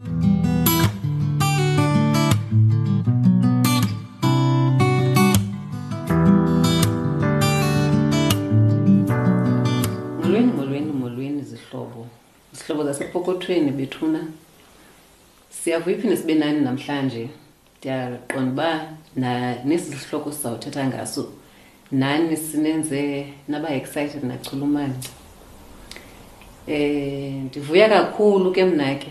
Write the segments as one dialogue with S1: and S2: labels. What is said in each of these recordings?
S1: molweni molweni molweni zihlobo zihlobo zasepokothweni bethuna siyavuya iphinde sibe nani namhlanje ndiyaqonda uba nesi sihloko sizawuthetha ngaso nani sinenze naba excited nachulumance eh ndivuya kakhulu ke mna ke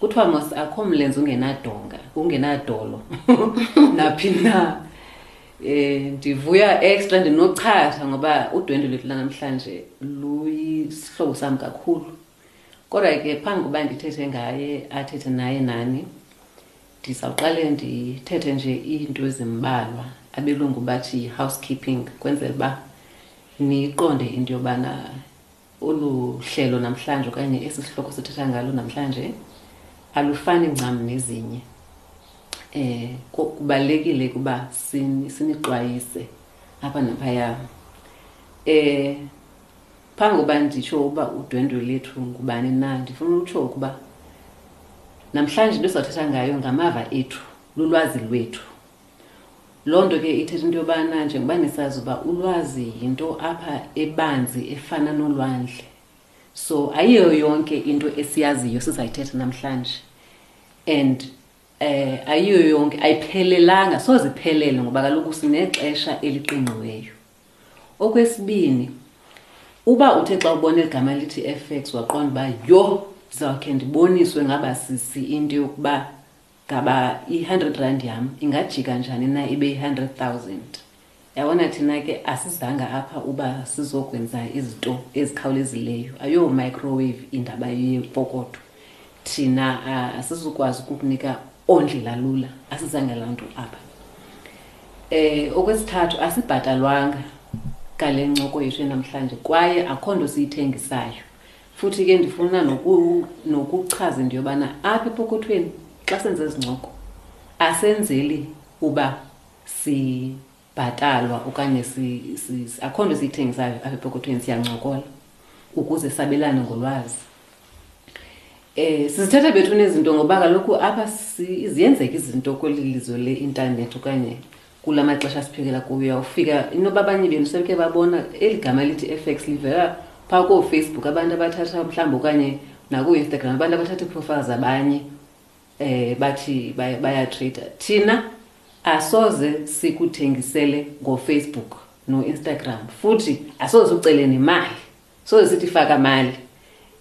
S1: kuthiwa mos akho mlenze ungenadonga ungenadolo naphi na eh ndivuya extra ndinochatha ngoba udwendwe lwethu lanamhlanje luyisihlobo sami kakhulu kodwa ke phambi koba ndithethe ngaye athethe naye nani ndizawuqale ndithethe nje iinto ezimbalwa abelungu bathi housekeeping kwenzela uba niqonde into yobana olu hlelo namhlanje okanye esi sihloko sithetha ngalo namhlanje alufani ncam nezinye eh kubalekile kuba sinixwayise apha naphaya eh phambi koba nditsho uba udwendwe lethu ngubani na ndifuna utsho ukuba namhlanje into esizawuthetha ngayo ngamava ethu lulwazi lwethu loo nto ke ithetha into yobana njengoba nisazi uba ulwazi yinto apha ebanzi efana nolwandle so ayiyo yonke into esiyaziyo sizayithetha namhlanje and eh ayiyo yonke ayiphelelanga soziphelele ngoba kaloku sinexesha eliqingqiweyo okwesibini uba uthe xa ubona igama lithi effects waqonda uba yho ndizawukhe ndiboniswe ngaba sisi into yokuba ngaba i-hundred rand yam ingajika njani na ibe yi-hundred thousand yabona thina ke asizanga apha uba sizokwenza izinto ezikhawulezileyo ayoo-microwave indaba yepokotho thina uh, asizukwazi ukukunika ondlela lula asizange laa nto apha eh okwesithathu asibhatalwanga ngale ncoko yethu namhlanje kwaye akho nto siyithengisayo futhi ke ndifuna nokuchaza into yobana apha epokothweni xa senze ezincoko asenzeli uba bhatalwa okanye akho nto esiyithengisayo apha epokothweni siyancokola ukuze sabelane ngolwazi um sizithetha bethu nezinto ngoba kaloku apha ziyenzeka izinto kweli lizwe leintanethi okanye kula maxesha siphekela kuyo uyawufika inoba abanye benu sebeke babona eli gama lithi effex livela phaa koofacebook abantu abathatha mhlawumbi okanye nakuinstagram abantu abathatha iiprofile zabanye eh bathi baya- bayatrida thina asoze sikuthengisele ngofacebook no-instagram futhi asoze ucele nemali soze sithi faka mali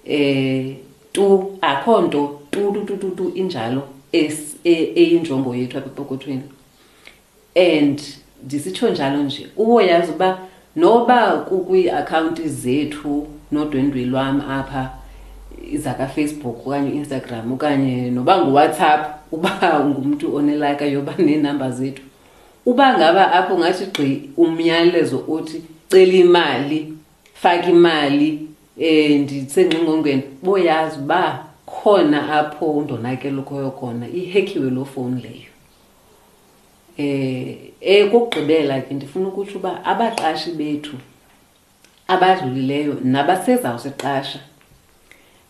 S1: eh tu akho nto tu tu tu tu, tu injalo es- e- eyinjongo yethu apha epokothweni and ndisitsho njalo nje uwoyazi uba noba kukwiiakhawunti zethu nodwendwe lwam apha zakafacebook okanye uinstagram okanye noba nguwhatsapp uba ngumntu onelaka yoba neenumber zethu uba ngaba apho ngathi gqi umyalezo othi cela imali faka imali um ndisengqingqongweni boyazi uba khona apho undonakelo khoyo khona ihekiwe loo fowuni leyo Eh ekugqibela ke ndifuna ukuthi uba abaqashi bethu abadlulileyo nabasezawusiqasha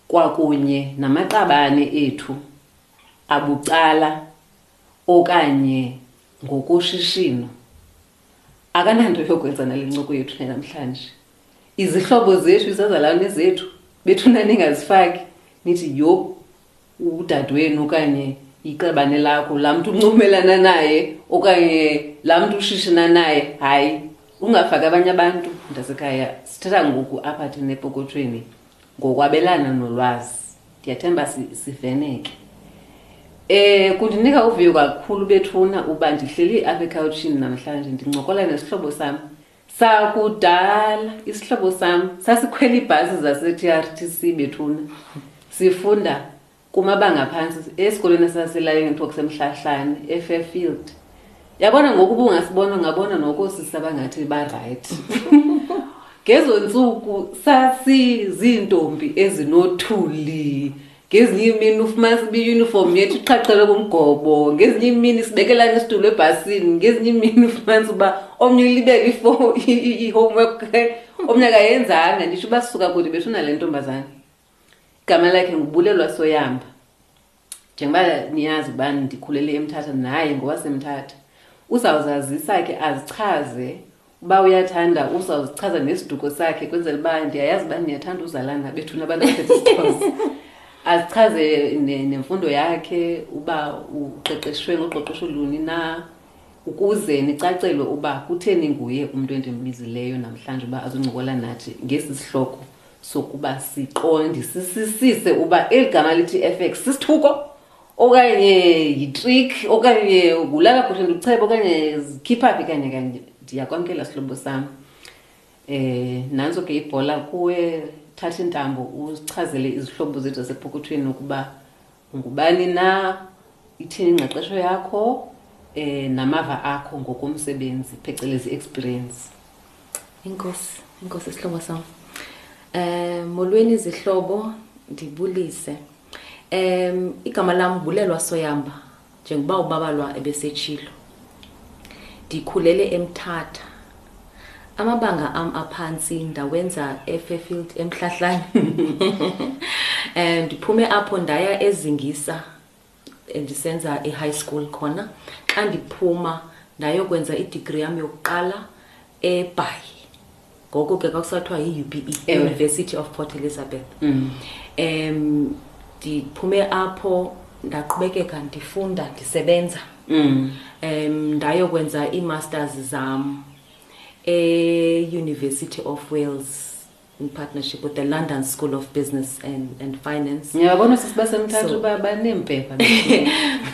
S1: kwakunye namaqabane ethu abucala okanye ngokoshishino akananto yokwenza nale ncoko yethu namhlanje izihlobo zethu izazalwane zethu bethuna ningazifaki nithi yho udadewenu okanye ixabane lakho laa mntu uncumelana naye okanye laa mntu ushishina naye hayi ungafaki abanye abantu ndasekhaya sithetha ngoku apha thina epokothweni ngokwabelana nolwazi ndiyathemba siveneke um kundinika uviyo kakhulu bethuna uba ndihleli apha ekhawutshini namhlanje ndincokola nesihlobo sam sakudala isihlobo sam sasikhwela iibhasi zase-trtc bethuna sifunda kumabanga phantsi esikolweni esasilayo ngenthiwa kusemhlahlane efairfield yabona ngoku ubungasibona ungabona nokosisa bangathi barayithi ngezo ntsuku sasiziintombi ezinothuli ngezinye imini ufumanisa uba iyunifomu yethu iqhaqhele kumgobo ngezinye imini sibekelana isitulo ebhasini ngezinye imini ufumanisa uba omnye ulibele i-homework omnye akayenzanga nditsho uba suka kude bethu nale ntombazana igama lakhe ngubulelwa soyamba njengoba niyazi uba ndikhulele emthatha naye ngowasemthatha uzawuzazisa ke azichaze uba uyathanda uzawuzichaza ngesiduko sakhe kwenzela uba ndiyayazi uba ndiyathanda uzalana bethu nabantu bathetha isixhosa azichaze nemfundo yakhe uba uqeqeshwe ngoqoqosho luni na ukuze nicacelwe uba kutheni nguye umntu endimbizileyo namhlanje uba azoncokola nathi ngesi sihloko sokuba siqondisisise uba eli gama lithi-fx sisithuko okanye yitrik okanye ulala kuhle ndichebe okanye zikhipha phi kanye kanye ndiyakwamkela sihlobo sam um nantso ke ibhola kuwe thatha intambo uzichazele izihlobo zethu zasepokothweni ukuba ngubani na ithini ingqeqesho yakho um namava akho ngokomsebenzi phecelezi experience
S2: inkosi inkosi isihlobo sam um molweni izihlobo ndibulise um igama lam ngulelwa soyamba njengoba ubabalwa ebesetshilo ndikhulele emthatha amabanga am aphantsi ndawenza efairfield emhlahlane um ndiphume apho ndaya ezingisa ndisenza i-high school khona xa ndiphuma ndayokwenza idigri yam yokuqala ebhayi ngoku ke kwakusathiwa yi-upe
S1: Ewe.
S2: university of port elizabeth
S1: Mm.
S2: um ndiphume apho ndaqhubekeka ndifunda ndisebenza
S1: Mm.
S2: um ndayokwenza ii-masters zam e-university of wales in partnership with the london school of business and, and finance
S1: niyababona sisi basemthathu
S2: So-
S1: uba baneempepha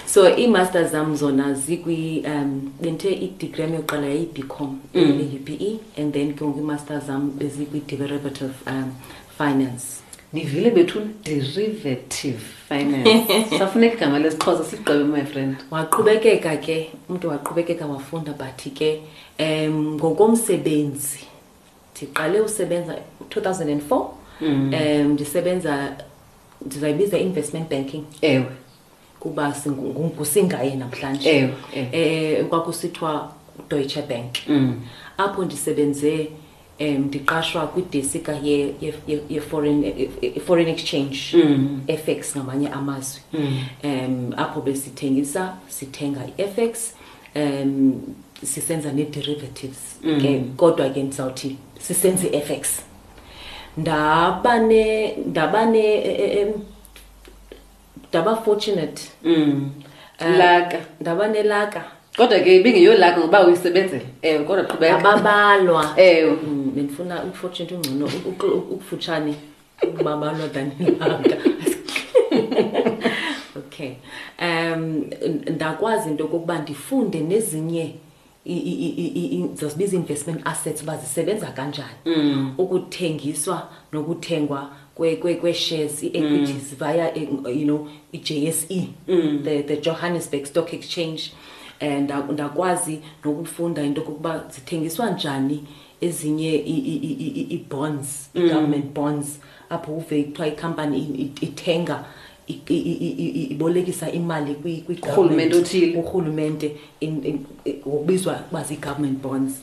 S2: so ii-masters zam zona zikwi um bendithe idegree yam yokuqala yayibicom mm. e u p e and then ke ngoku ii-masters zam bezikwi-derivative um finance
S1: ndivile bethu derivative finance safuneka igama lesixhosa sigqibe my friend
S2: waqhubekeka ke umntu waqhubekeka wafunda but ke um ngokomsebenzi ndiqale usebenza 2004 um mm. ndisebenza ndizayibiza i-investment banking
S1: ewe
S2: kuba ngusingaye namhlanje um kwakusithiwa udeutsche bank
S1: mm.
S2: apho ndisebenze um ndiqashwa kwidesika ye-foreign ye, ye, ye e, exchange
S1: mm.
S2: effex ngamanye amazwi
S1: mm.
S2: um apho besithengisa sithenga i-effex um sisenza ne-derivatives
S1: mm.
S2: ke kodwa ke ndizawuthi sisenza i-effex ndabane ndabane e, e, ndaba fortunate
S1: mm.
S2: uh,
S1: laka
S2: ndaba nelaka
S1: kodwa ke ibingeyolaka ngoba uyisebenzela ewe kodwa
S2: qhubekababalwa
S1: ewe
S2: mm, bendifuna ufortunate ungcono ukufutshane ukubabalwa than ilaka okay um ndakwazi into yokokuba ndifunde nezinye zozibiza investment assets uba zisebenza kanjani
S1: mm.
S2: ukuthengiswa nokuthengwa kwe-shares kwe, kwe i-equities mm. via you know i-jse mm. the, the johannesburg stock exchange and eh, ndakwazi nokufunda into kokuba zithengiswa njani ezinye i-bonds mm. i-government bonds apho uve kuthiwa ikhampani ithenga ibolekisa imali kwirhulumente
S1: othile
S2: urhulumente ngokubizwa uba zii-government bonds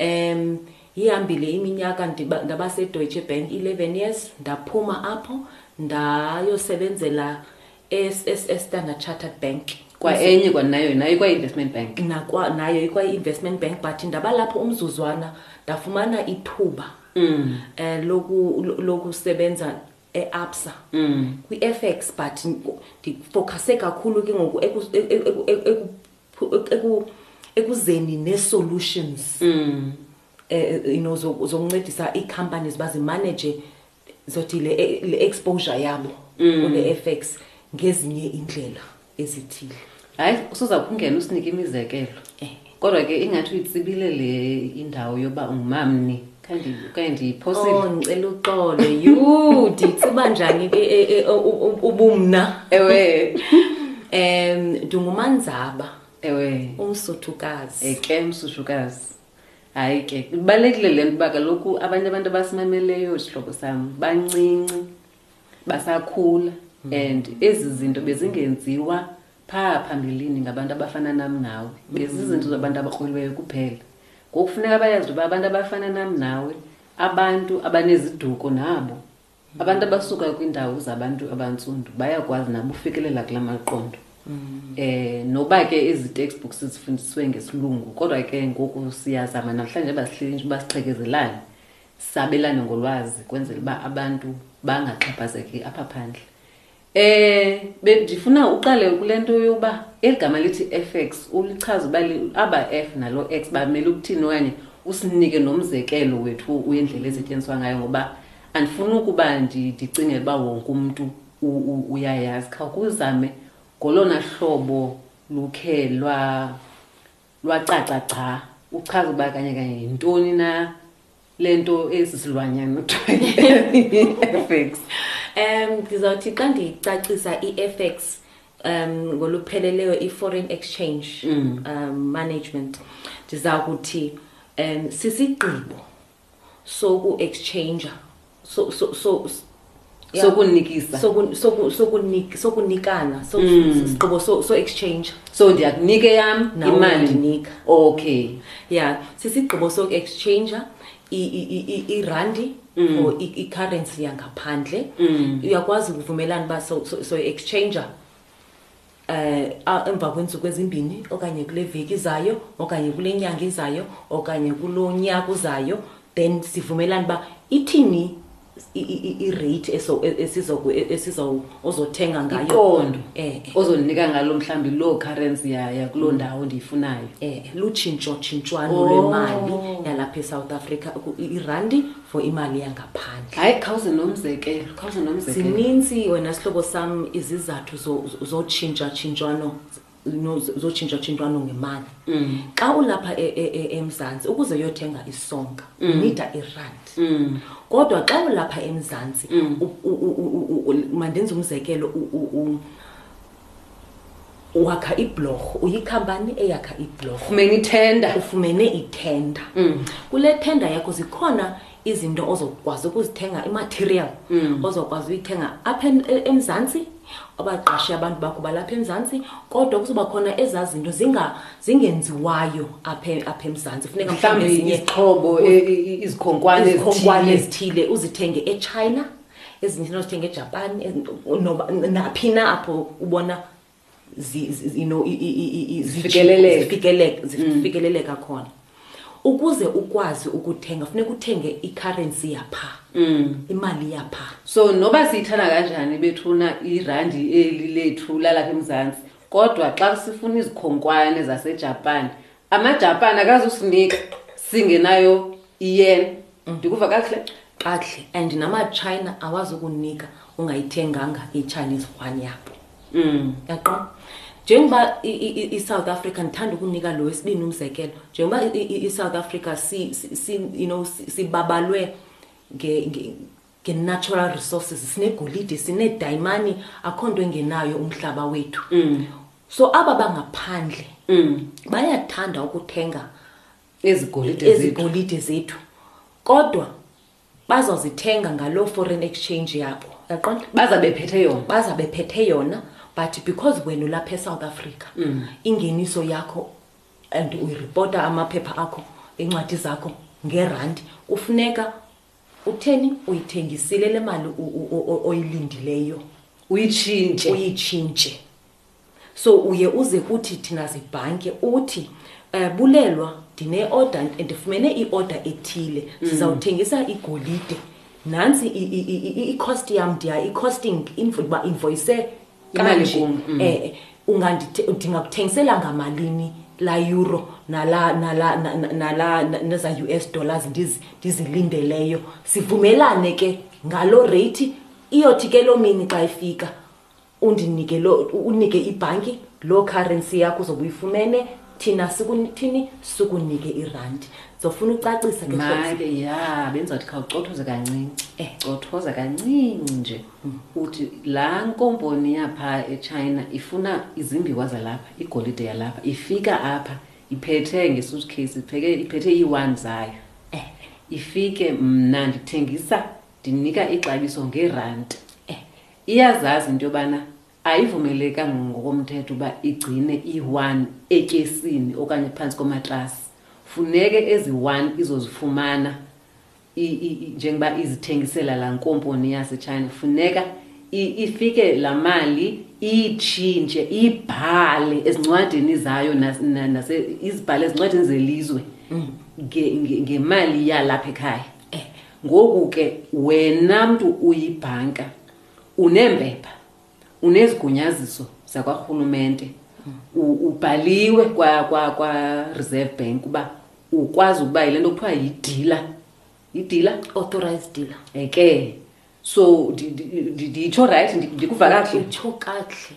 S2: um ihambile iminyaka ndabasedoitsche bank eleven years ndaphuma apho ndayosebenzela estandard chartered bank
S1: kwaenye kwanayo nayo ikwa-investment bank
S2: nayo ikwa-investment bank but ndabalapho umzuzwana ndafumana ithuba um lokusebenza eabsa
S1: mm.
S2: kwi-fx but ndifocuse kakhulu ke ngoku ekuzeni nee-solutions
S1: mm.
S2: eh, you know zokuncedisa ii-companies uba zimanaje zothi le exposure yabo mm. kule fx ngezinye iindlela ezithile
S1: hayi usuza kungena usinike imizekelo
S2: eh.
S1: kodwa ke ingathi uyitsibile le indawo yoba ungumamni kanye ndiyiphosile
S2: oh ngicela uxolo yhu ndiyitsiba njani ke e, e, ubumna
S1: ewe
S2: um ndingumanzaba
S1: ewe
S2: umsuthukazi
S1: eke umsuthukazi hayi ke ibalulekile le nto uba kaloku abanye abantu abasimameleyo sihlobo sam bancinci basakhula mm. and ezi zinto bezingenziwa phaa phambilini ngabantu abafana nam nawe mm. bezizinto mm. zabantu abakroliweyo kuphela ngokufuneka bayazi uba abantu abafana nam nawe abantu abaneziduko nabo mm. abantu abasuka kwiindawo zabantu abantsundu bayakwazi nabo ufikelela kula maqondo Mm. eh noba ke ezi textbooks zifundiswe ngesilungu kodwa ke ngoku siyazama namhlanje basihleli nje basiqhekezelane sabelane ngolwazi kwenzela uba abantu bangaxhaphazeki apha phandle um bendifuna uqale kule nto yokuba eli gama lithi f x ulichaza uba aba f naloo x bamele ukuthini okanye usinike nomzekelo wethu uyendlela esetyenziswa ngayo ngoba andifuni ukuba ndicingele uba wonke umntu uyayazi khawukuzame ngolona hlobo lukhe lwa lwacaca gca uchaza uba kanye kanye yintoni na le nto esi silwanyana kuthiwaefex
S2: um ndizawuthi xa ndicacisa i-efex um ngolupheleleyo i-foreign exchange mm. um management ndiza kuthi um sisigqibo soku-exchanger so, so, so, yeah.
S1: sokunikisa
S2: soku- soku- sokunik- sokunikana so- Mm. sigqibo so- so-exchange
S1: so ndiyakunika eyam
S2: Nawe
S1: imali
S2: uyandinika.
S1: okay
S2: ya sisigqibo soku-exchanger i- i- i- i- irandi Mm. or i- i-currency yangaphandle Mm. uyakwazi ukuvumelana uba so- so- so-exchanger eh a- emva kweentsuku ezimbini okanye kule veki izayo okanye kule nyanga izayo okanye kulo nyaka uzayo then sivumelane uba ithini i- i- i- irate eso- e- esizoku- e- esizo- ozothenga ngayo
S1: iqondo
S2: eh eh,
S1: ozondinika ngalo mhlawumbi loo currency ya- yakuloo ndawo ndiyifunayo
S2: eh lutshintsho tshintshwano
S1: Oh.
S2: lwemali yalapha esouth africa ku- i- irandi for imali yangaphandle
S1: hayi khawuze nomzekelo khawuze nomzekelo
S2: zininzi wena sihlobo sam izizathu zotshintshatshintshwano zotshintshatshintshwano ngemali mm. xa ulapha e, e, e, emzantsi ukuze uyothenga isonka mm. unida irandi
S1: mm.
S2: kodwa xa ulapha emzantsi mandenze umzekelo wakha iblorho uyikhampani eyakha iblorho
S1: ufumene ithenda
S2: ufumene ithenda mm. kule thenda yakho zikhona izinto ozokwazi ukuzithenga imaterial mm. ozokwazi uyithenga apha e-, emzantsi abaqashe abantu bakho balapha emzantsi kodwa kuzoba khona ezaa zinto zingenziwayo apha emzantsi funeka mhlawumbi
S1: izixhobo e-, e-, izikhonkwane ezithile
S2: uzithenge echina ezinye izinto zithenga ejapan naphi na apho ubona
S1: zifikeleleka
S2: mm. khona ukuze ukwazi ukuthenga funeka uthenge icurrency yapha mm. imali yapha
S1: so noba siyithanda kanjani bethuna irandi eli lethu lalapha emzantsi kodwa xa sifuna izikhonkwane zasejapan amajapan akazusinika singenayo iyena mm. ndikuva kakuhle
S2: kakuhle and namachina awazi ukunika ungayithenganga ichinese one yabo
S1: mm.
S2: yaqo njengoba i-south africa ndithanda ukunika lo wesibini umzekelo njengoba i-south africa sibabalwe nge-natural resources sinegolide sineedayimani akho nto engenayo umhlaba wethu mm. so aba bangaphandle
S1: mm.
S2: bayathanda ukuthenga
S1: ezigolide zethu
S2: kodwa bazozithenga ngaloo foreign exchange yabo yaqonda
S1: baza bephethe yona
S2: baza bephethe yona but because wena ulapha esouth africa mm. ingeniso yakho and uyiripota amaphepha akho iincwadi zakho ngerandi kufuneka utheni uyithengisile le mali oyilindileyo
S1: uyitshintshe
S2: uyitshintshe so uye uze kuthi thina zibhanki uthi um bulelwa ndine-order ndifumene i-order ethile mm. sizawuthengisa igolide nantsi i-cost yam ndiya i-costing uba invoyise kanje
S1: um mm.
S2: eh, eh, ungandingakuthengisela ngamalini la euro nala nala nala neza US dollars ndizi ndizilindeleyo sivumelane ke ngalo rate iyothi ke lomini xa ifika undinike lo unike ibhanki loo currency yakho uzobe uyifumene thina sikuthini sukunike irandi zofuna ucacisa ke
S1: manje ya benzathi khawucothoze kancinci
S2: eh
S1: cothoza kancinci nje hmm. uthi la nkomponi yapha eChina ifuna izimbiwa zalapha igolide yalapha ifika apha iphethe ngesuitcase ipheke iphethe i1 zayo
S2: eh
S1: ifike mna ndithengisa ndinika ixabiso
S2: ngerandi
S1: iyazazi into yobana ayivumelekanga ngokomthetho uba igcine iyi-one etyesini okanye phantsi komatrasi funeke ezi-one izozifumana njengoba izithengisela laa nkomponi yasechina funeka ifike laa mali iyitshintshe ibhale ezincwadini zayo izibhale ezincwadini zelizwe mm. ngemali yalapha ekhaya eh, ngoku ke wena mntu uyibhanka uneempepha unezigunyaziso zakwarhulumente ubhaliwe kwa-reserve kwa, kwa bank uba ukwazi ukuba yile nto kuthiwa yidila yidila
S2: authorized dealer
S1: eke so nditsho rayithi ndikuva kakuhle
S2: nditsho kakuhle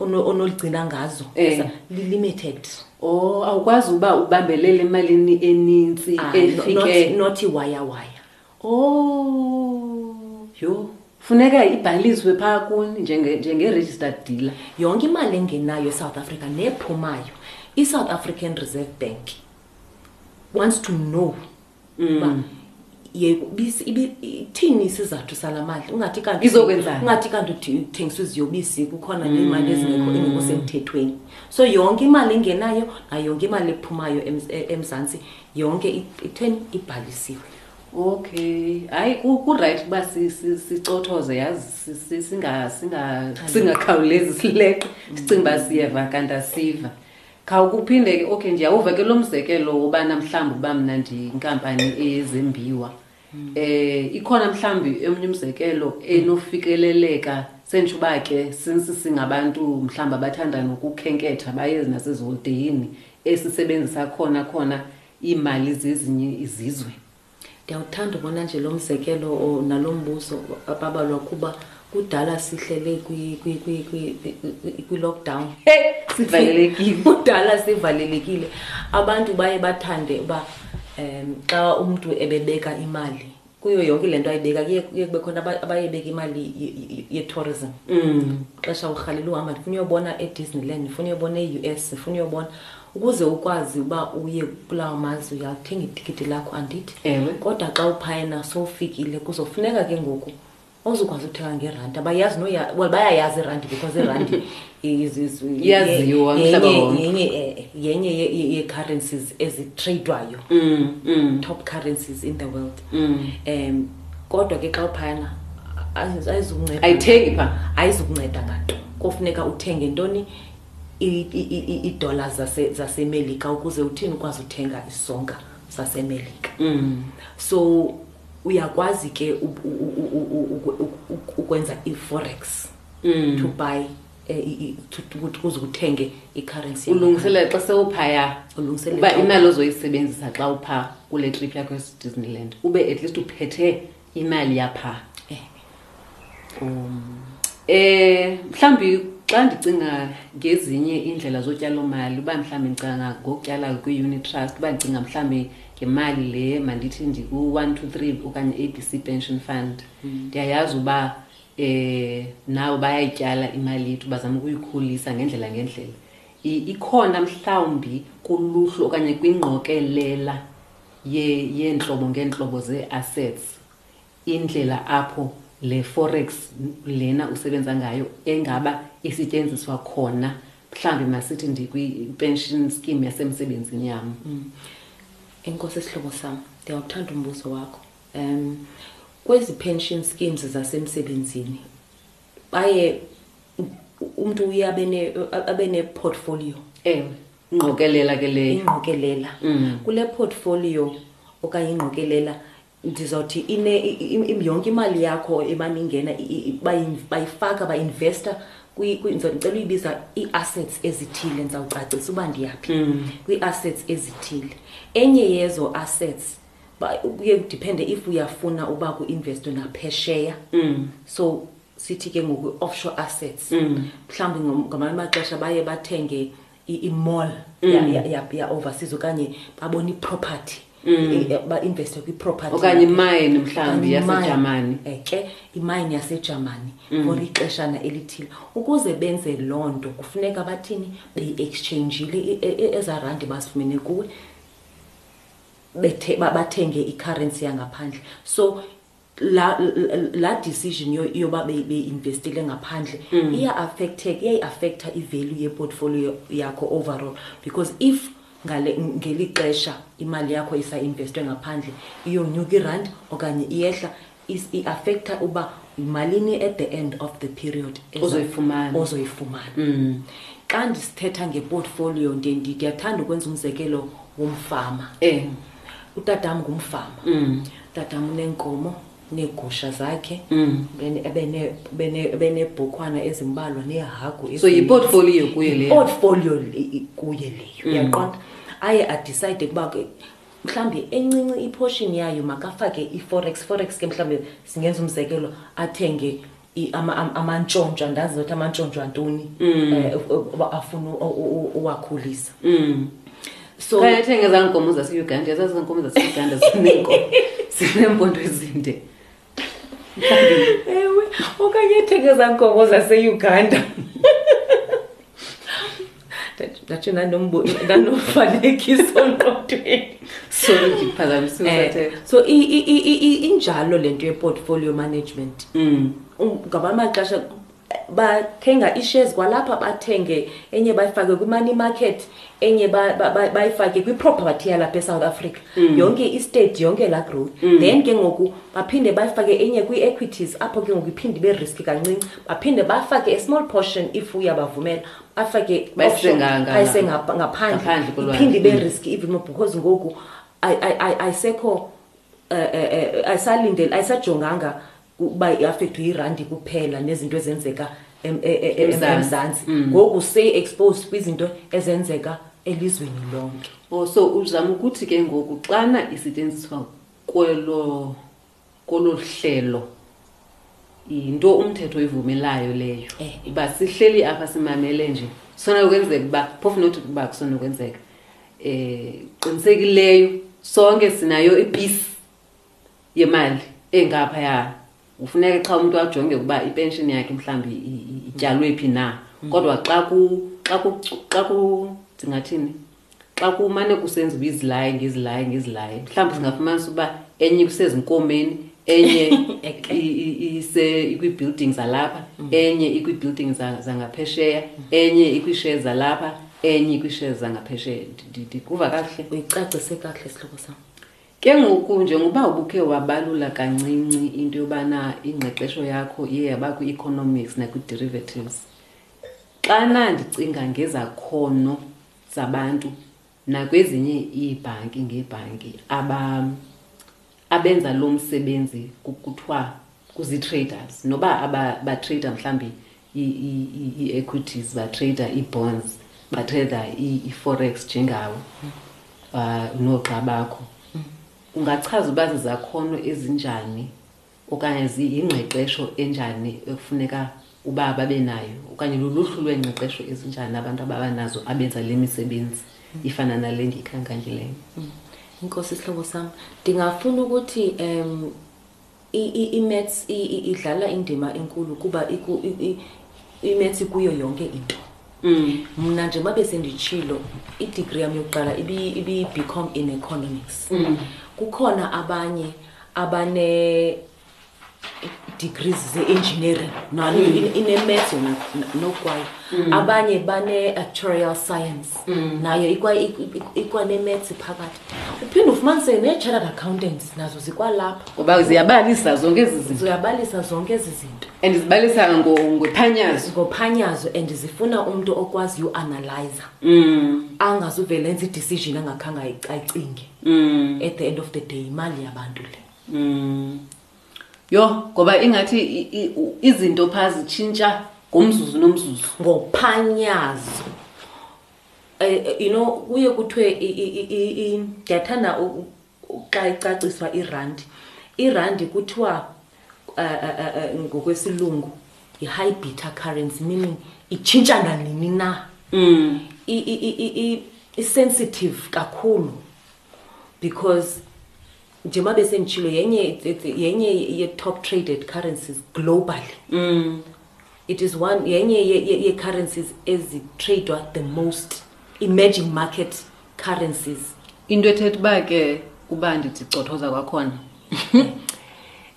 S2: ono- onoligcina ngazo
S1: Eh.
S2: Sa- li-limited
S1: o awukwazi uba ubambelele emalini enintsi
S2: Ah, no- not-
S1: efike
S2: not iwayawaya
S1: o yho funeka ibhaliswe phaa kuni njenge- njenge-registered dealer
S2: yonke imali engenayo esouth africa nephumayo i-south african reserve bank wants to know uba Mm. yebo ibisi- ibi- ithini isizathu sala mali ungathi kanti
S1: Izokwenzani?
S2: ungathi kanti uthi- uthengiswa iziyobisi kukhona neemali ezingekho Mm. engekho semthethweni so yonke imali engenayo nayo yonke imali ephumayo eMz- e- emzantsi yonke i- itheni ibhalisiwe
S1: okay hayi ku- kurayithi uba si- si- sicothoze yazi si- si- singa- singa- singakhawulezi sileqe sicinga uba siyeva kanti asiva khawukuphinde ke okay ndiyawuva ke lo mzekelo wobana mhlawumbi uba mna ndiyinkampani eyezembiwa um ikhona mhlawumbi omnye umzekelo enofikeleleka senditsho uba ke sinsi singabantu mhlawumbi abathanda nokukhenketha bayezi naseziholideyini esisebenzisa khona khona iimali zezinye izizwe
S2: Ndiyawuthanda ubona nje lo mzekelo or nalo mbuzo babalwa kuba kudala sihlele kwi-lockdown
S1: sivalelekile
S2: kudala sivalelekile abantu baye bathande uba um xa umntu ebebeka imali kuyo yonke le nto ayibeka kuye kube khona abayebeka imali ye-tourism
S1: mm.
S2: xesha urhalela uhamba ndifuna uyobona edisneyland ndifuna uyobona e-u s ndifuna uyobona ukuze ukwazi uba uye kulawo mazwe uyalithenga itikiti lakho andithi
S1: ewe
S2: kodwa xa uphayena sowufikile kuzofuneka ke ngoku ozokwazi uthenga ngerandi abayazi noya well bayayazi irandi because irandi is- is-
S1: Iyaziwa
S2: yenye-
S1: umhlaba wonke.
S2: yenye eh, yenye ye- ye- ye-currencies ezitradwayo
S1: Mm, mm,
S2: top currencies in the world
S1: mm.
S2: um kodwa ke xa uphayana ayizukunceda
S1: ayithengi pha
S2: ayizukunceda nganto kofuneka uthenge ntoni iidollars zase, zasemelika ukuze uthini ukwazi uthenga isonka sasemelika
S1: mm.
S2: so uyakwazi ke ukwenza i-forex
S1: mm.
S2: to buy eh, ukuze uthenge i-currency
S1: ulungiselela xa sewuphaya uba imali ozoyisebenzisa xa upha kule trip yakho esidisneyland ube at least uphethe imali yapha
S2: eh.
S1: um eh mhlambi xa ndicinga ngezinye iindlela zotyalo mali uba mhlawumbi ndicanga ngokutyala kwi-unit trust uba ndicinga mhlawumbi ngemali le mandithi ndiku-one two three okanye i-a b c pension fund mm. ndiyayazi mm. uba um nabo bayayityala imali yethu bazama ukuyikhulisa ngendlela ngendlela ikhona mhlawumbi kuluhlu okanye kwingqokelela yeentlobo ngeentlobo zee-assets, indlela apho le forex lena usebenza ngayo engaba isetyenziswa khona mhlawumbi masithi ndikwi-pension scheme yasemsebenzini yam mm.
S2: enkosi isihlobo sam ndiyawuthanda umbuzo wakho um kwezi pension schemes zasemsebenzini baye umntu uye abe ne-portfolio
S1: ewe ingqokelela ke le
S2: ingqokelela
S1: mm.
S2: kule portfolio okanye ingqokelela ndizawuthi ine yonke imali yakho imane ingena bayifaka bainvesta ndicela uyibiza ii-assets ezithile ndizawucacisa uba ndiyaphi
S1: mm.
S2: kwii-assets ezithile enye yezo assets kuye kudiphende if uyafuna uba kuinvestwe naphesheya
S1: mm.
S2: so sithi ke ngoku offshore assets
S1: mm.
S2: mhlawumbi mm. ngamanye amaxesha baye bathenge imall
S1: mm.
S2: ya-overseas ya, ya okanye babona iproperty mm. e, e, bainveste kwiproperty
S1: okanye imayini mhlawumbi yasejamani
S2: eke imayini yasejamani mm. for ixeshana elithile ukuze benze loo nto kufuneka bathini beyi-exchangile e, eza randi bazifumene kuwe bathenge icurrency yangaphandle so la la decision yo yoba be be investile ngaphandle mm. iya affected iya affecta i value ye portfolio yakho overall because if ngale ngelixesha imali yakho isa investwe ngaphandle iyo nyuki rand okanye iyehla is i affecta uba malini at the end of the period
S1: ozoyifumana
S2: ozoyifumana
S1: mm.
S2: xa ndisithetha ngeportfolio ndiyathanda ukwenza umzekelo womfama
S1: eh.
S2: utatam ngumfama
S1: mm.
S2: utatam mm. uneenkomo neegusha zakhe
S1: mm.
S2: benebhokhwana ezimbalwa neehagu
S1: so yiportfolio kuye leyo
S2: portfolio kuye leyo mm. uyaqonda aye adicide ukuba mhlawumbi encinci iphoshini yayo makafake i-forex forex ke mhlawumbi singenza umzekelo athenge i- ama- am- amantshontsha andazi ukuthi amantshontsho antoni Mm. eh, u- u- uba afuna u- u- u- uwakhulisa
S1: Mm.
S2: so
S1: Kaya thenge zankomo zaseUganda, yazazi zankomo zaseUganda zinenkomo. Zinempondo ezinde.
S2: ewe okanye ethengeza nkomo zaseuganda ndachona ndomboni ndanofanekisa ontotweni
S1: sorry ndiphazamisile
S2: eh, so injalo le nto yeportfolio management
S1: mm.
S2: um, ngaba amaxesha bathenga ishares kwalapha bathenge enye bayifake kwi-money market enye bayifake kwi-property yalapha esouth africa mm. yonke istate yonke la growth mm. then ke ngoku baphinde bayifake enye kwii-equities apho ke ngoku iphinde ibe-risk kancinci baphinde bafake a small portion if uyabavumela afake
S1: ayisengaphandle
S2: iphinde ibe mm. risk even more because ngoku ayisekho eh, eh, eh, ayisalindele ayisajonganga uba iafektwe yirandi kuphela nezinto ezenzeka e, e, e,
S1: emzantsi
S2: mm. ngoku sey exposed kwizinto ezenzeka elizweni lonke
S1: oh, so uzama ukuthi ke ngoku xana isetyenziswa kwelo kolu hlelo yinto umthetho oyivumelayo leyo
S2: eh.
S1: uba sihleli apha simamele nje kusonokwenzeka uba phofu nothi uba kusonokwenzeka um eh, qinisekileyo sonke sinayo ipisi yemali engapha ya ufuneka xa umntu ajonge ukuba ipenshini yakhe mhlawumbi ityalwe phi na mm. kodwa xa ku xa ku xa ku ndingathini xa kumane kusenziwa izilaye ngezilaye ngezilaye mhlawumbi singafumanisa uba enye kusezinkomeni enye ikwiibuilding zalapha mm. enye ikwiibuilding zangaphesheya mm. enye ikwiisheya zalapha enye ikwiisheya zangaphesheya ndikuva kakuhle
S2: uyicacise kakuhle isihlobo sam
S1: ke ngoku njengoba ubukhe wabalula kancinci into yobana ingqeqesho yakho iye yaba kwi-economics nakwi-derivatives xana ndicinga ngezakhono zabantu nakwezinye iibhanki ngeebhanki abenza lo msebenzi kuthiwa kuzii-traders noba batrader mhlawumbi ii-equities batrader ii-bonds batrader i-forex njengawo um noogxa bakho ungachaza uba zizakhono ezinjani okanye yingqeqesho enjani ekufuneka uba babe nayo okanye luluhlu lweengqeqesho ezinjani abantu ababanazo abenza le misebenzi ifana nale ndiyikhankangileyo mm.
S2: inkosi isihlobo sam ndingafuna ukuthi um imats idlala indima enkulu kuba imats kuyo yonke into
S1: Mm.
S2: mna nje mabe senditshilo idigri yam yokuqala ibiyi-bcom in economics
S1: mm.
S2: kukhona abanye abanedigrees ze-engineering nalo mm. inemath yona nokwayo abanye bane-actuarial science nayo ikwanemath phakathi uphinde ufumanise nee-chartered accountants nazo zikwalapha
S1: ngoba ziyabalisa zonke ezi zinto
S2: ziyabalisa zonke ezi zinto
S1: and zibalisa ngo- ngophanyazo
S2: ngophanyazo and zifuna umntu okwaziyo uanalyza
S1: Mm,
S2: angazuvele enza idecision angakhange ayi- ayicinge
S1: mm,
S2: at the end of the day imali yabantu le
S1: mm. yho ngoba ingathi i- i- u- izinto phaa zitshintsha ngomzuzu nomzuzu
S2: ngophanyazo Eh, you know kuye kuthiwe ndiyathanda xa icaciswa irandi irandi kuthiwa eh, eh, ngokwesilungu yi-high beta currency meaning itshintsha nanini na
S1: mm.
S2: i-sensitive kakhulu because njengoba besenditshilo yenye yenye ye-top traded currencies globally
S1: mm.
S2: it is one yenye ye-currencies ye, ye ezitradwa the most emerging market currencies
S1: into ethetha uba ke uba ndithi cothoza kwakhona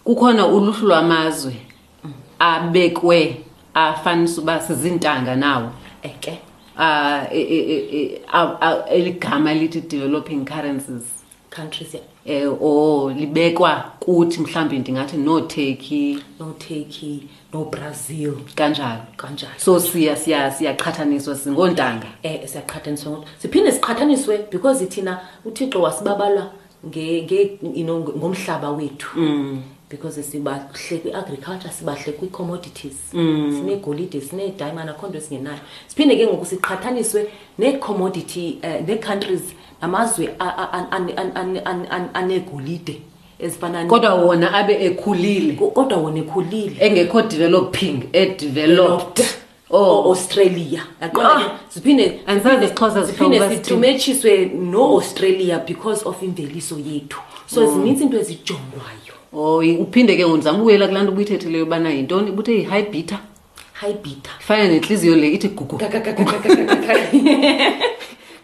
S1: kukhona uluhlu lwamazwe abekwe afanisa uba siziintanga nawo
S2: eke
S1: um eligama elithi developing currencies
S2: countries
S1: eh oh libekwa kuthi mhlambi ndingathi no
S2: Turkey no Turkey no Brazil
S1: kanjalo
S2: kanjalo
S1: so siya siya siyaqhathaniswa singontanga
S2: eh siyaqhathaniswa ngoba siphinde siqhathaniswe because ithina uThixo wasibabala nge nge you know ngomhlaba wethu mm. because sibahle kwi-agriculture sibahle kwii-commodities mm. sineegolide sineediamond akho nto esingenayo siphinde ke ngoku siqhathaniswe nee-commodity um uh, nee-countries amazwe anegolide ezifana
S1: kodwa wona abe ekhulile
S2: kodwa wona ekhulile
S1: engekho developing edeveloped o oh.
S2: Australia yaqonda
S1: ah.
S2: siphinde
S1: angisazi isixhosa
S2: siphinde
S1: sithumetshiswe
S2: no Australia because of imveliso yethu so
S1: oh.
S2: zininzi into ezijongwayo
S1: oh uphinde ke ngizama ukuyela kulantu ubuyithethileyo bana yintoni ubuthe yi
S2: high beta
S1: hayi bhida fane nentliziyo le ithi gugu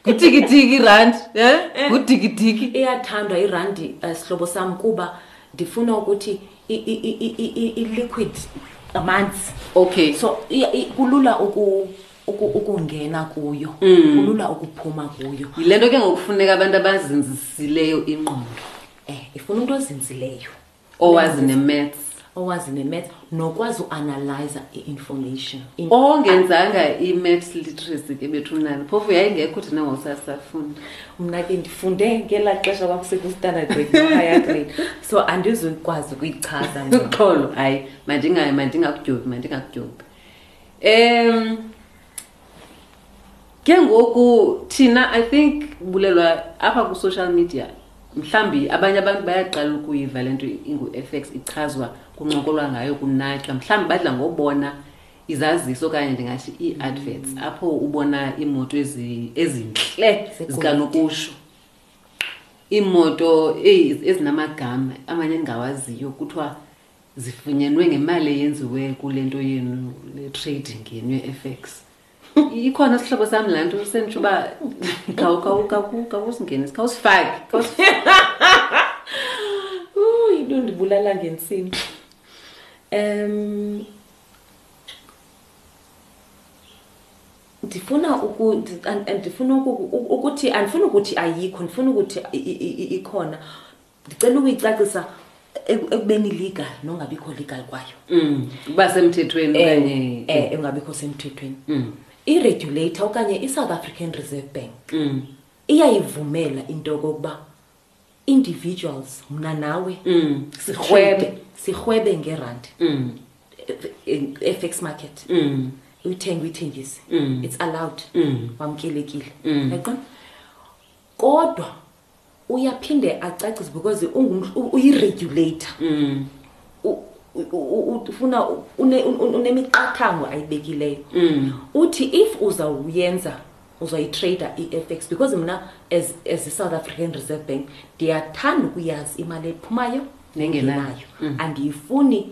S1: nguthikithiki irandi
S2: eh?
S1: eh. nguthikithiki
S2: iyathandwa irandi eh, sihlobo sam kuba ndifuna ukuthi iliquid amanzi
S1: okay
S2: so kulula uku ukungena kuyo
S1: mm.
S2: kulula ukuphuma kuyo
S1: yile nto ke ngokufuneka abantu abazinzisileyo ingqondo
S2: um ifuna umntu ozinzileyo
S1: owazi ne-maths
S2: owazi ne-maths nokwazi uanalyza i-information
S1: ongenzanga i-maths literacy ke bethu mnani phofu yayingekho thina ngosasafunda
S2: mna ke ndifunde ngelaa xesha kwakusekustandard grade higher grade so andizukwazi ukuyichaza
S1: ngoxolo hayi mandingayo mandingakudyobhi mandingakudyobhi um ke ngoku thina i think bulelwa apha kwi-social media mhlawumbi abanye abantu bayaqala ukuyiva le nto ingu-f x ichazwa kuncokolwa ngayo kunatywa mhlawumbi badla ngobona izaziso okanye ndingathi ii-adverts mm. apho ubona iimoto ezintle zikanokusho iimoto ezinamagama amanye endingawaziyo kuthiwa zifunyenwe ngemali eyenziwe kule nto yenu le trading yenu ye-fx ikhona sihlobo sam laa nto senditsho uba khawusingenisi khawusifake
S2: into ndibulala ngentsini um ndifuna ndifuna ukuthi andifuni ukuthi ayikho ndifuna ukuthi ikhona ndicela ukuyicacisa eku- ekubeni legal nongabikho legal kwayo
S1: Mm, uba semthethweni Eh, okanye
S2: eh, engabikho semthethweni
S1: Mm,
S2: iregulator okanye i-south african reserve bank
S1: mm,
S2: iyayivumela into yokokuba individuals mna nawe
S1: mm,
S2: sirhwebe sitrade, sirhwebe ngerandi
S1: mm,
S2: fx market
S1: mm,
S2: uyithenge uyithengise
S1: Mm.
S2: it's allowed
S1: mm,
S2: wamkelekile
S1: Mm.
S2: yaqona kodwa uyaphinde acacise because ungum- u- uyi-regulator
S1: Mm.
S2: U- u- u- u- ufuna u- une- un- unemiqathango ayibekileyo
S1: Mm.
S2: uthi if uzawuyenza uzayitrader i-fx because mna as, as i-south african reserve bank ndiyathanda ukuyazi imali ephumayo
S1: Nengenayo. nengenayo
S2: andiyifuni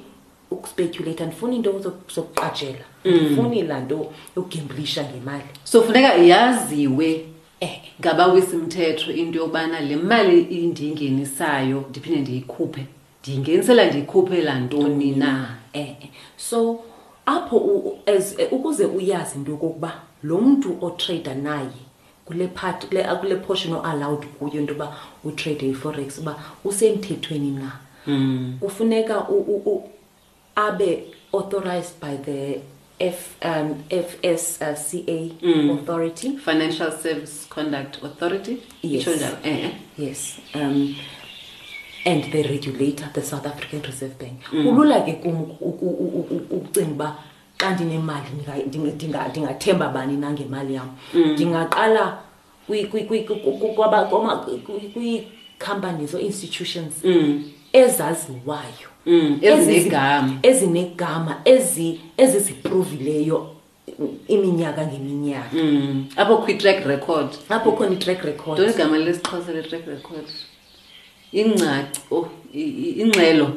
S2: ukuspekulate andifuni into zo- zokuqajela andifuni laa nto yokugemblisha ngemali
S1: so funeka yaziwe
S2: Eh,
S1: ngabawisa imithetho into yobana le mali indiyingenisayo ndiphinde ndiyikhuphe ndiyingenisela ndiyikhuphela ntoni na
S2: eh, eh. so apho u- as- eh, ukuze uyazi into yokokuba lo mntu otrader naye kule part kule, kule portion o-allowed kuyo into yoba utrade iforex uba usemthethweni na kufuneka u- u- u- abe authorized by the F, um, FSCA
S1: mm.
S2: authority.
S1: Financial Service Conduct Authority.
S2: Yes.
S1: Eh.
S2: Yes. Um, and the regulator, the South African Reserve Bank. Mm. Kulula ke kum ukucinga uba xa ndinemali ndingathemba bani nangemali yam. Mm. Ndingaqala kwiicompanies o-institutions
S1: mm.
S2: ezaziwayo
S1: mm, ezinegama
S2: ezinegama eziziprovileyo iminyaka ngeminyaka
S1: mm. apho kwi-track record
S2: apho khona i-track record
S1: nto igama lesixhosa le-track record ingcaci o oh, ingxelo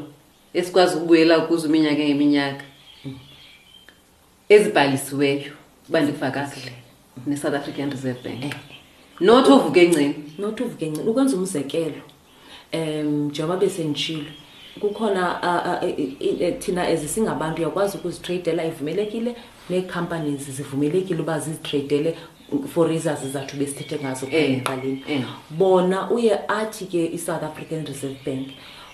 S1: esikwazi ukubuyela kuzo iminyaka ngeminyaka ezibhalisiweyo uba ndiva kakuhle ne-south african reserve bank eh. not ovuke encini
S2: not ovuke encini ukwenza umzekelo um njengoba besendishilo kukhona thina as singabantu uyakwazi ukuzitradela ivumelekile nee-companies zivumelekile uba zizitradele for izaa zizathu besithethe ngazo
S1: kuqaleni
S2: eh,
S1: eh.
S2: bona uye athi ke i-south african reserve bank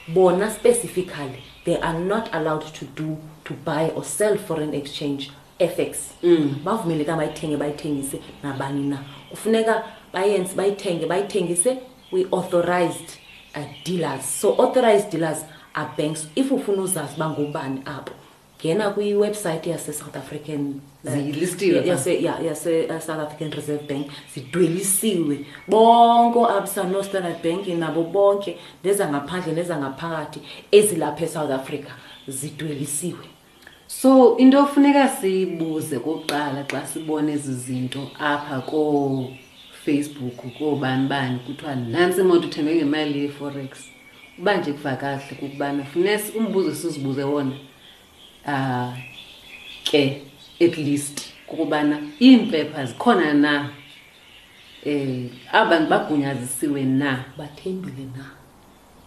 S2: bona specifically they are not allowed to do to buy or sell foreign exchange fx mm. bavumeleka bayithenge bayithengise nabani na kufuneka bayenze bayithenge bayithengise we authorized uh, dealers so authorized dealers are banks if ufuna uzazi uba ngubani apho ngena kwiwebsayithi yasesouth african eh, yasesouth eh, african reserve bank zidwelisiwe bonke oabsa nostandard bank nabo bonke nezangaphandle nezangaphakathi ezilapha esouth africa zidwelisiwe
S1: so into ofuneka siyibuze kokuqala xa sibona ezi zinto apha koofacebook koobani bani kuthiwa nantsi imoto uthenge ngemali yeforex uba nje kuva kakuhle kukubana funes umbuzo sizibuze wona um ke at least kukubana iimpepha zikhona na um aba bantu bagunyazisiwe na
S2: bathembile na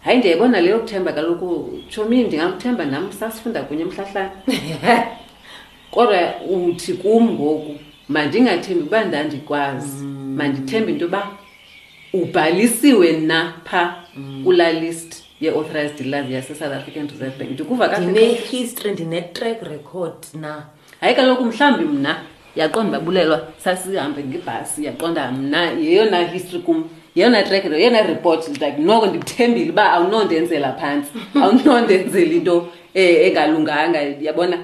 S1: hayi ndiyayibona leyo kuthemba kaloku tshomi ndingamthemba nam sasifunda kunye mhlahlana kodwa uthi kum ngoku mandingathembi uba ndandikwazi mm. mandithembe into yoba ubhalisiwe na pha mm. kula list ye-authorized dealers yase-south african reserve bank ndikuva
S2: kandine-history ndine-track record na
S1: hayi kaloku mhlawumbi mna yaqonda babulelwa sasihambe ngebhasi yaqonda mna yeyona history kum yeyona track yeyona report like noko ndikuthembile uba awunondenzela phantsi awunondenzela into eh, engalunganga yabona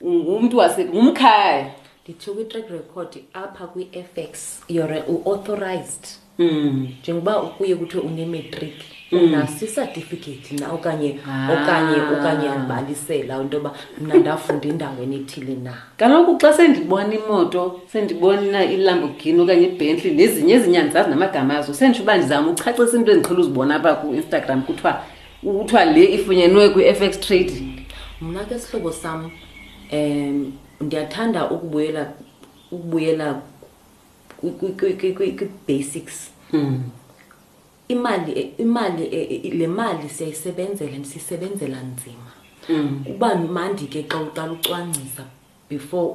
S1: ungumntu wase ngumkhaya
S2: ndithiwa kwi-track record apha kwi-fx you're u-authorized
S1: mm.
S2: njengoba kuye kuthiwe unematric mm. unaso isatifiketi na okanye ah. okanye okanye andibalisela into yoba mna ndafunda endaweni ethile na
S1: kaloku xa sendibona imoto sendibona ilamborghini okanye ibentley nezinye ezinyandizazi namagama azo senditsho uba ndizama ukuchacisa into endiqhela uzibona apha ku-instagram kuthiwa kuthiwa le ifunyenwe kwi-fx trading
S2: mna ke sihlobo sam um ndiyathanda ukubuyela ukubuyela kwi-basics
S1: mm.
S2: imali imali e, e, le mali siyayisebenzela siyisebenzela nzima
S1: mm.
S2: kuba mandi ke xa uqala ucwangcisa before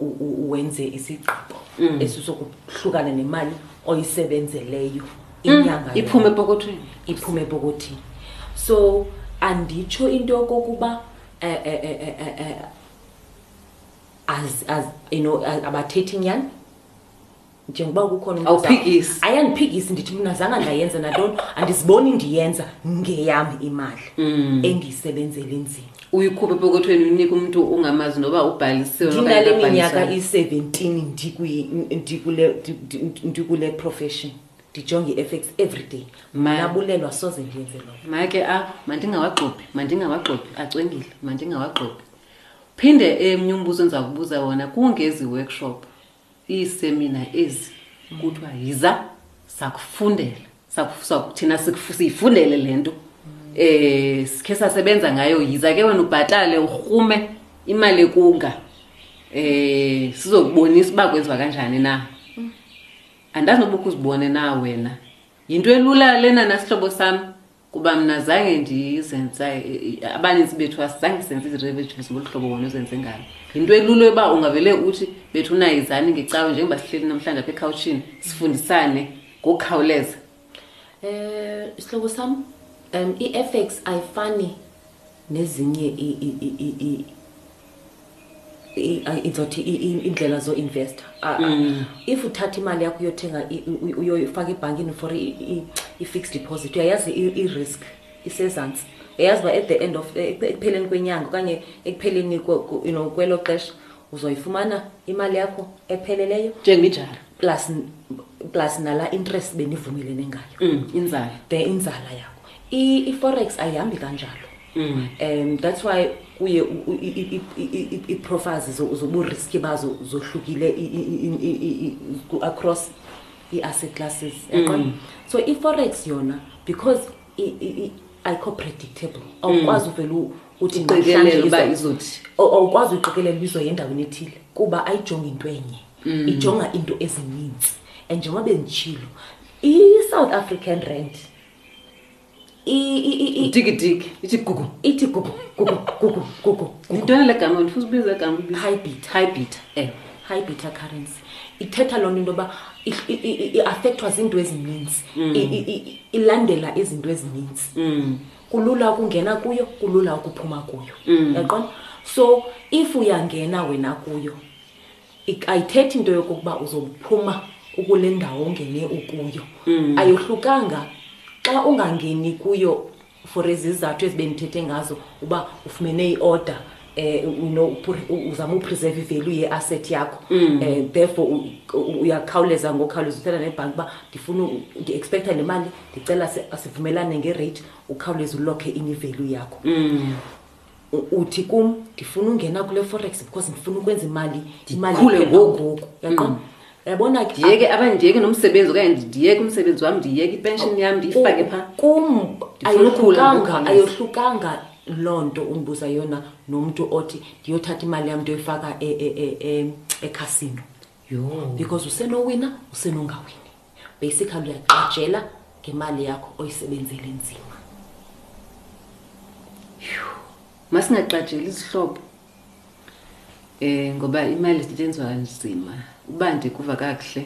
S2: wenze isigqibo mm. esisokuhlukana nemali oyisebenzeleyo mm. inyanga
S1: iphume epokothweni
S2: iphume epokothini so anditsho into yokokuba eh, eh, eh, as as you know abathethi nyani njengoba kukhona
S1: awuphikisi
S2: ayandiphikisi ndithi mna zanga ndayenza nantoni andiziboni ndiyenza ngeyam imali mm. endiyisebenzela inzima
S1: uyikhuphe epokothweni unika umntu ungamazi noba ubhalisiwe
S2: ndinale minyaka i-seventeen ndikule profession ndijonge i-effex every day manabulelwa soze ndiyenze lo
S1: make a mandingawagxobhi mandingawagxobhi acwengile mandingawagxobhi phinde emnye umbuzo endiza kubuza wona kungezi workshop iisemina ezi kuthiwa yiza sakufundela thina siyifundele le nto um sikhe sasebenza ngayo yiza ke wena ubhatale urhume imali ekunga um sizokubonisa uba kwenziwa kanjani na andazi nobukhuzibone na wena yinto elula lena nasihlobo sami kuba mna zange ndizenza abaninzi bethu asizange senze ii-revetues ngolu hlobo wona uzenze ngalo yinto elulo yoba ungavele uthi bethu unayo izani ngecawe njengoba sihleli namhlanje apha ekhawutshini sifundisane ngokukhawuleza
S2: um isihlobo sam um i-effects ayifani nezinye izothi iindlela zoinvesta ah, ah. mm. if uthatha imali yakho uyothenga uyoyifaka ebhankini for i-fixed deposit uyayazi i-risk isezantsi uyayazi uba at the end of eh, ekupheleni kwenyanga okanye ekupheleni you know kwelo xesha uzoyifumana imali yakho epheleleyo
S1: njengenjalo
S2: plus plus nala interest benivumelene ngayo
S1: mm, inzala
S2: the inzala yakho i-forex ayihambi kanjalo um mm. that's why kuye ii-profers zoburiski bazo zohlukile across ii-asset classes mm. so i-forex yona because ayikho predictable mm. awukwazi uvele uthi awukwazi uyiqikelela uba izoyendaweni ethile kuba ayijonge into enye mm. ijonga into ezininzi and njengoba benditshilo i-south african rent
S1: itikitiki ithi gugu
S2: ithi gugu gugu gugu gugu
S1: yintoni le gama ndifuna ubiza gama
S2: high beta
S1: high beta eh
S2: high beta currency ithetha loo nto into yoba iafekthwa ziinto ezininzi mm. ilandela izinto ezininzi
S1: mm.
S2: kulula ukungena kuyo kulula ukuphuma kuyo mm. yaqona so if uyangena wena kuyo ayithethi into yokokuba uzophuma ukule ndawo ongene ukuyo mm. ayohlukanga xa ungangeni kuyo for izizathu ezibe ndithethe ngazo uba ufumene iorder eh you know uzama upreserve ivalue yeasset yakho mm. eh therefore uyakhawuleza ngokhawuleza uthela nebhanki ba ndifuna ndiexpecta le mali ndicela sivumelane ngerate ukhawuleza uloke ini value yakho mm. uthi kum ndifuna ungena kule forex because ndifuna ukwenza imali imalikhule
S1: ngoku
S2: yaqo mm. yabona ke
S1: ndiyeke abanye ndiyeke nomsebenzi okanye ndiyeke umsebenzi wam ndiyeke ipension yam ndiyifake pha
S2: kum ayohlukanga ayohlukanga loo nto undibuza yona nomntu othi ndiyothatha imali yam ndiyoyifaka ekhasino e, e, e,
S1: yho
S2: because usenowina usenongawini basically uyaqajela ngemali yakho oyisebenzele nzima yho
S1: masingaqajeli izihlobo eh ngoba imali isetshenzwa kanzima ubande kuva kakuhle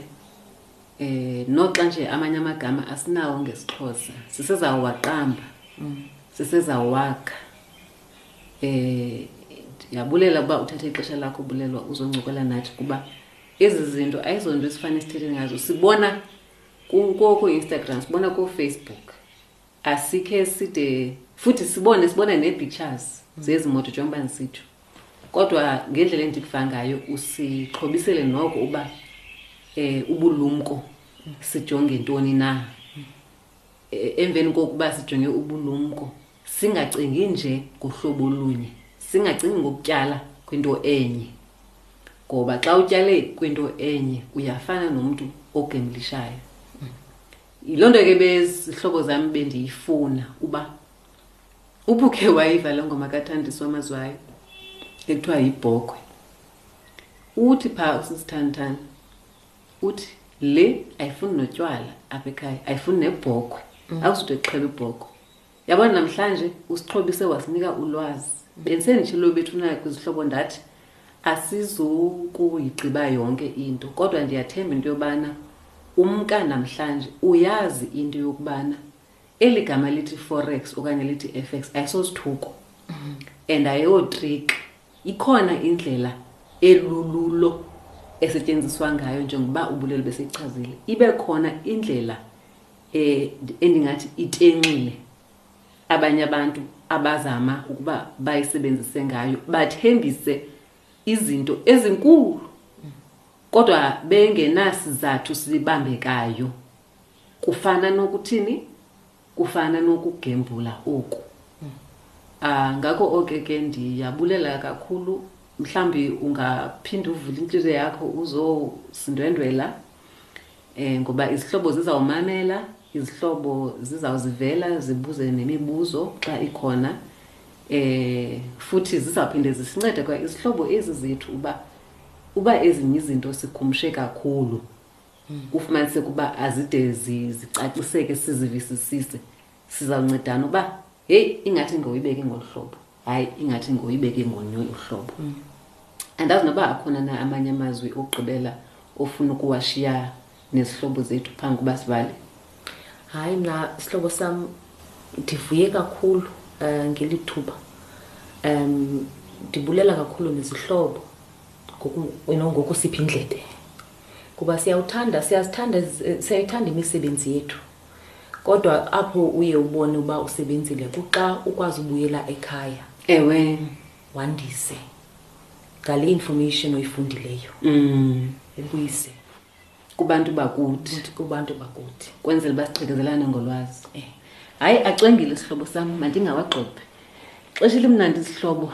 S1: eh noxa nje amanye amagama asinawo ngesixhosa sisezawuwaqamba mm. sisezawuwakha Eh ndiyabulela uba uthathe ixesha lakho ubulelwa uzoncokola nathi kuba ezi zinto ayizonto esifane sithethe ngazo sibona kooinstagram sibona koofacebook asikhe side futhi sibone sibona nee-pictures zezi moto njengoba ndisitsho kodwa ngendlela endikuva ngayo usixhobisele noko uba um ubulumko sijonge ntoni na E, emveni kokuba sijonge ubulumko singacingi nje ngohlobo olunye singacingi ngokutyala kwinto enye ngoba xa utyale kwinto enye uyafana nomntu ogemlishayo yiloo nto ke bezihlobo zam bendiyifuna uba ubukhe wayiva le ngoma kathandiswa amazwayo ekuthiwa yibhokhwe uthi phaa usisithandithanda uthi le ayifuni notywala apha ekhaya ayifuni nebhokhwe mm. akuzude xhela ibhokhwe yabona namhlanje usixhobise wasinika ulwazi mm. bendisenditshilo bethu nayo kwizihlobo ndathi asizukuyigqiba yonke into kodwa ndiyathemba into yobana umka namhlanje uyazi into yokubana eli gama lithi forex okanye lithi fx ayisosithuko mm. and ayootriki ikhona indlela elululo esetyenziswa ngayo njengoba ubulelo besichazile ibe khona indlela eh endingathi itenxile abanye abantu abazama ukuba bayisebenzise ngayo bathembise izinto ezinkulu kodwa bengenasizathu sibambekayo kufana nokuthini kufana nokugembula oku um ngako oke ke ndiyabulela kakhulu mhlawumbi ungaphinde uvule intliziyo yakho uzosindwendwela um ngoba izihlobo zizawumamela izihlobo zizawuzivela zibuze nemibuzo xa ikhona um futhi zizawuphinde zisincede kwa izihlobo ezi zethu uba uba ezinye izinto sikhumshe kakhulu hmm. kufumaniseka uba azide zicaciseke sizivisisise sizawuncedana uba heyi ingathi ngoyibeke ngolu hlobo hayi ingathi ngoyibeke ngonye uhlobo hmm. andazi noba akhona na amanye amazwi okugqibela ofuna ukuwashiya nezihlobo zethu phambi kuba sivale
S2: hayi mna sihlobo sam ndivuye kakhulu um ngeli thuba um ndibulela kakhulu nezihlobo ngokusiphi indlebe kuba siyawuthanda siyazithanda eh, siyayithanda imisebenzi yethu kodwa apho uye ubone uba usebenzile kuxa ukwazi ubuyela ekhaya
S1: ewe
S2: wandise ngale information oyifundileyo
S1: mm.
S2: ibuyise
S1: kubantu bakuthi
S2: kubantu bakuthi
S1: kwenzela basiqhekezelane ngolwazi
S2: eh.
S1: hayi acwengile isihlobo sam mandingawagxobhi xesha elimnandi isihlobo